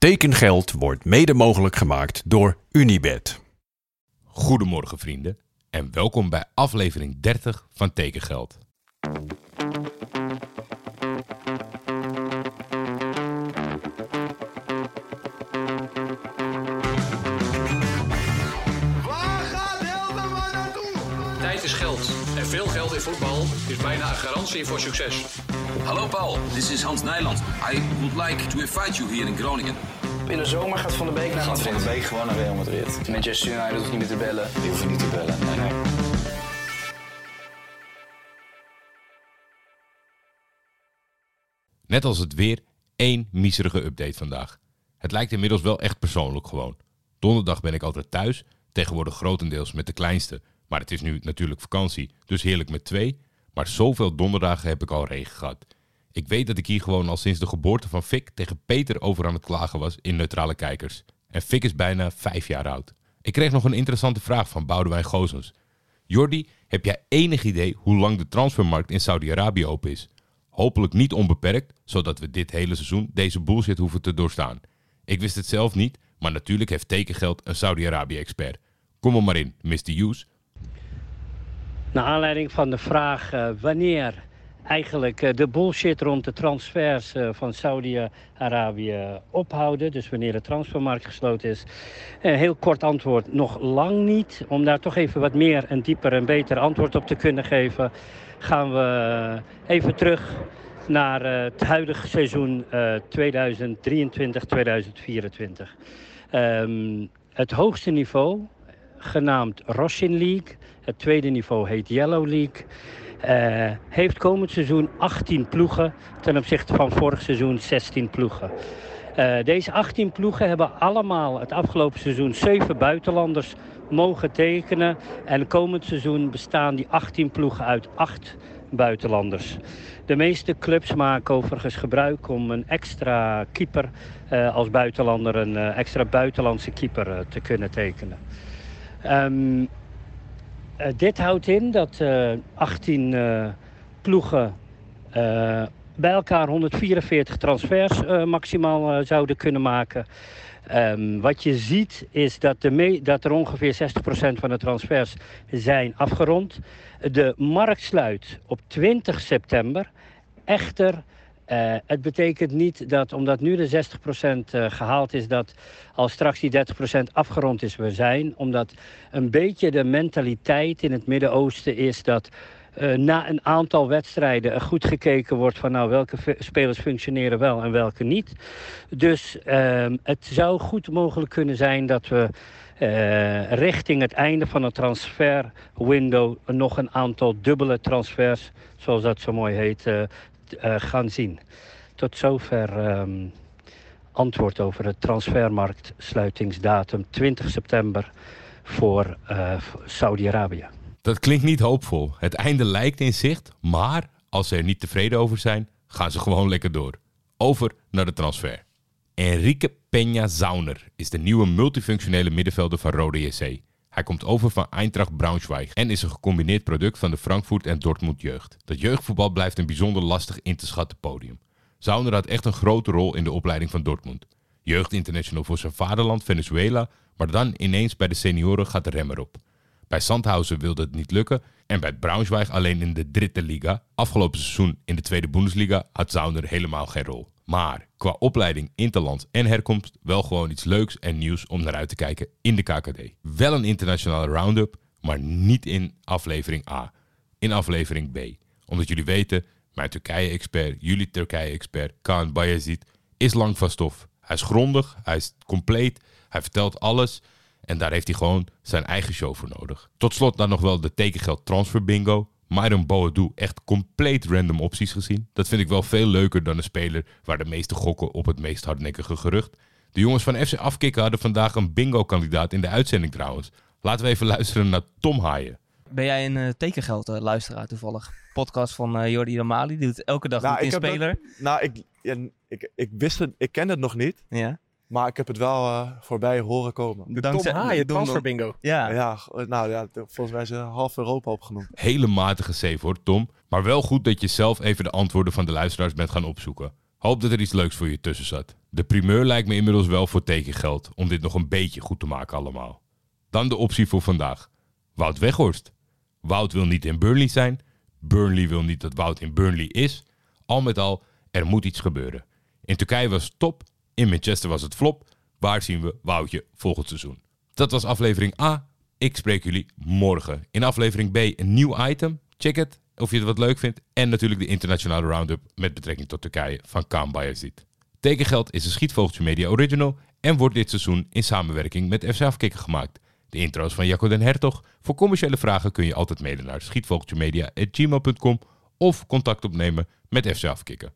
Tekengeld wordt mede mogelijk gemaakt door Unibed. Goedemorgen vrienden en welkom bij aflevering 30 van Tekengeld. Is geld. En veel geld in voetbal is bijna een garantie voor succes. Hallo Paul, this is Hans Nijland. I would like to invite you here in Groningen. In de zomer gaat Van de Beek naar Gaat Van de Beek gewoon naar Real Madrid. Manchester United hoeft niet meer te bellen. Die hoeven niet te bellen. Nee, nee. Net als het weer, één miserige update vandaag. Het lijkt inmiddels wel echt persoonlijk gewoon. Donderdag ben ik altijd thuis, tegenwoordig grotendeels met de kleinste. Maar het is nu natuurlijk vakantie, dus heerlijk met twee. Maar zoveel donderdagen heb ik al regen gehad. Ik weet dat ik hier gewoon al sinds de geboorte van Fik tegen Peter over aan het klagen was in Neutrale Kijkers. En Fik is bijna vijf jaar oud. Ik kreeg nog een interessante vraag van Boudewijn Gozens. Jordi, heb jij enig idee hoe lang de transfermarkt in Saudi-Arabië open is? Hopelijk niet onbeperkt, zodat we dit hele seizoen deze bullshit hoeven te doorstaan. Ik wist het zelf niet, maar natuurlijk heeft tekengeld een Saudi-Arabië-expert. Kom er maar in, Mr. Hughes. Naar aanleiding van de vraag eh, wanneer eigenlijk eh, de bullshit rond de transfers eh, van Saudi-Arabië ophouden, dus wanneer de transfermarkt gesloten is. Een heel kort antwoord, nog lang niet. Om daar toch even wat meer en dieper en beter antwoord op te kunnen geven, gaan we even terug naar het huidige seizoen eh, 2023-2024. Ehm, het hoogste niveau, genaamd Roshin League. Het tweede niveau heet Yellow League. eh, heeft komend seizoen 18 ploegen ten opzichte van vorig seizoen 16 ploegen. Eh, deze 18 ploegen hebben allemaal het afgelopen seizoen 7 buitenlanders mogen tekenen. En komend seizoen bestaan die 18 ploegen uit 8 buitenlanders. De meeste clubs maken overigens gebruik om een extra keeper eh, als buitenlander, een extra buitenlandse keeper te kunnen tekenen. Ehm, eh, dit houdt in dat eh 18 eh, ploegen eh, bij elkaar 144 transfers maximaal zouden kunnen maken. Ehm, wat je ziet is dat, de dat er ongeveer 60% van de transfers zijn afgerond. De markt sluit op 20 september. Echter, eh, het betekent niet dat omdat nu de 60% eh, gehaald is, dat als straks die 30% afgerond is, we zijn. Omdat een beetje de mentaliteit in het Midden-Oosten is dat eh, na een aantal wedstrijden goed gekeken wordt van nou welke spelers functioneren wel en welke niet. Dus ehm, het zou goed mogelijk kunnen zijn dat we richting het einde van het transferwindow nog een aantal dubbele transfers, zoals dat zo mooi heet, gaan zien. Tot zover ehm, antwoord over het transfermarktsluitingsdatum 20 september voor eh, Saudi-Arabië. Dat klinkt niet hoopvol. Het einde lijkt in zicht, maar als ze er niet tevreden over zijn, gaan ze gewoon lekker door. Over naar de transfer. Enrique Peña Zauner is de nieuwe multifunctionele middenvelder van Rode JC. Hij komt over van Eintracht Braunschweig en is een gecombineerd product van de Frankfurt en Dortmund jeugd. Dat jeugdvoetbal blijft een bijzonder lastig in te schatten podium. Zauner had echt een grote rol in de opleiding van Dortmund. Jeugdinternational voor zijn vaderland Venezuela, maar dan ineens bij de senioren gaat de remmer op. Bij Sandhausen wilde het niet lukken en bij Braunschweig alleen in de dritte liga. Afgelopen seizoen in de tweede Bundesliga had Zauner helemaal geen rol. Maar qua opleiding, interland en herkomst wel gewoon iets leuks en nieuws om naar uit te kijken in de KKD. Wel een internationale round-up, maar niet in aflevering A. In aflevering B. Omdat jullie weten, mijn Turkije-expert, jullie Turkije-expert, Kaan Bayezid, is lang van stof. Hij is grondig, hij is compleet, hij vertelt alles en daar heeft hij gewoon zijn eigen show voor nodig. Tot slot dan nog wel de tekengeld transfer bingo. Myron Boadu echt compleet random opties gezien. Dat vind ik wel veel leuker dan een speler waar de meeste gokken op het meest hardnekkige gerucht. De jongens van FC Afkikken hadden vandaag een bingo-kandidaat in de uitzending trouwens. Laten we even luisteren naar Tom Haaien. Ben jij een uh, tekengeld uh, luisteraar toevallig? Podcast van uh, Jordi Damali, die doet elke dag Nou, een speler. dat- nou, ik, ja, ik, ik wist het, ik ken het nog niet, Ja. Maar ik heb het wel eh, voorbij horen komen. De Tom Haaien, Don- transfer bingo. Ja. Ja, g- nou ja, volgens mij is eh, half Europa opgenoemd. Hele matige save hoor, Tom. Maar wel goed dat je zelf even de antwoorden van de luisteraars bent gaan opzoeken. Hoop dat er iets leuks voor je tussen zat. De primeur lijkt me inmiddels wel voor tekengeld om dit nog een beetje goed te maken allemaal. Dan de optie voor vandaag. Wout Weghorst. Wout wil niet in Burnley zijn. Burnley wil niet dat Wout in Burnley is. Al met al, er moet iets gebeuren. In Turkije was het top. In Manchester was het flop. Waar zien we Woutje volgend seizoen? Dat was aflevering A. Ik spreek jullie morgen. In aflevering B een nieuw item. Check het of je het wat leuk vindt. En natuurlijk de internationale roundup met betrekking tot Turkije van Kaan Bayezid. Tekengeld is een Schietvogeltje Media original en wordt dit seizoen in samenwerking met FC Afkikken gemaakt. De intro's van Jacco den Hertog. Voor commerciële vragen kun je altijd mailen naar schietvogeltjemedia.gmail.com of contact opnemen met FC Afkikken.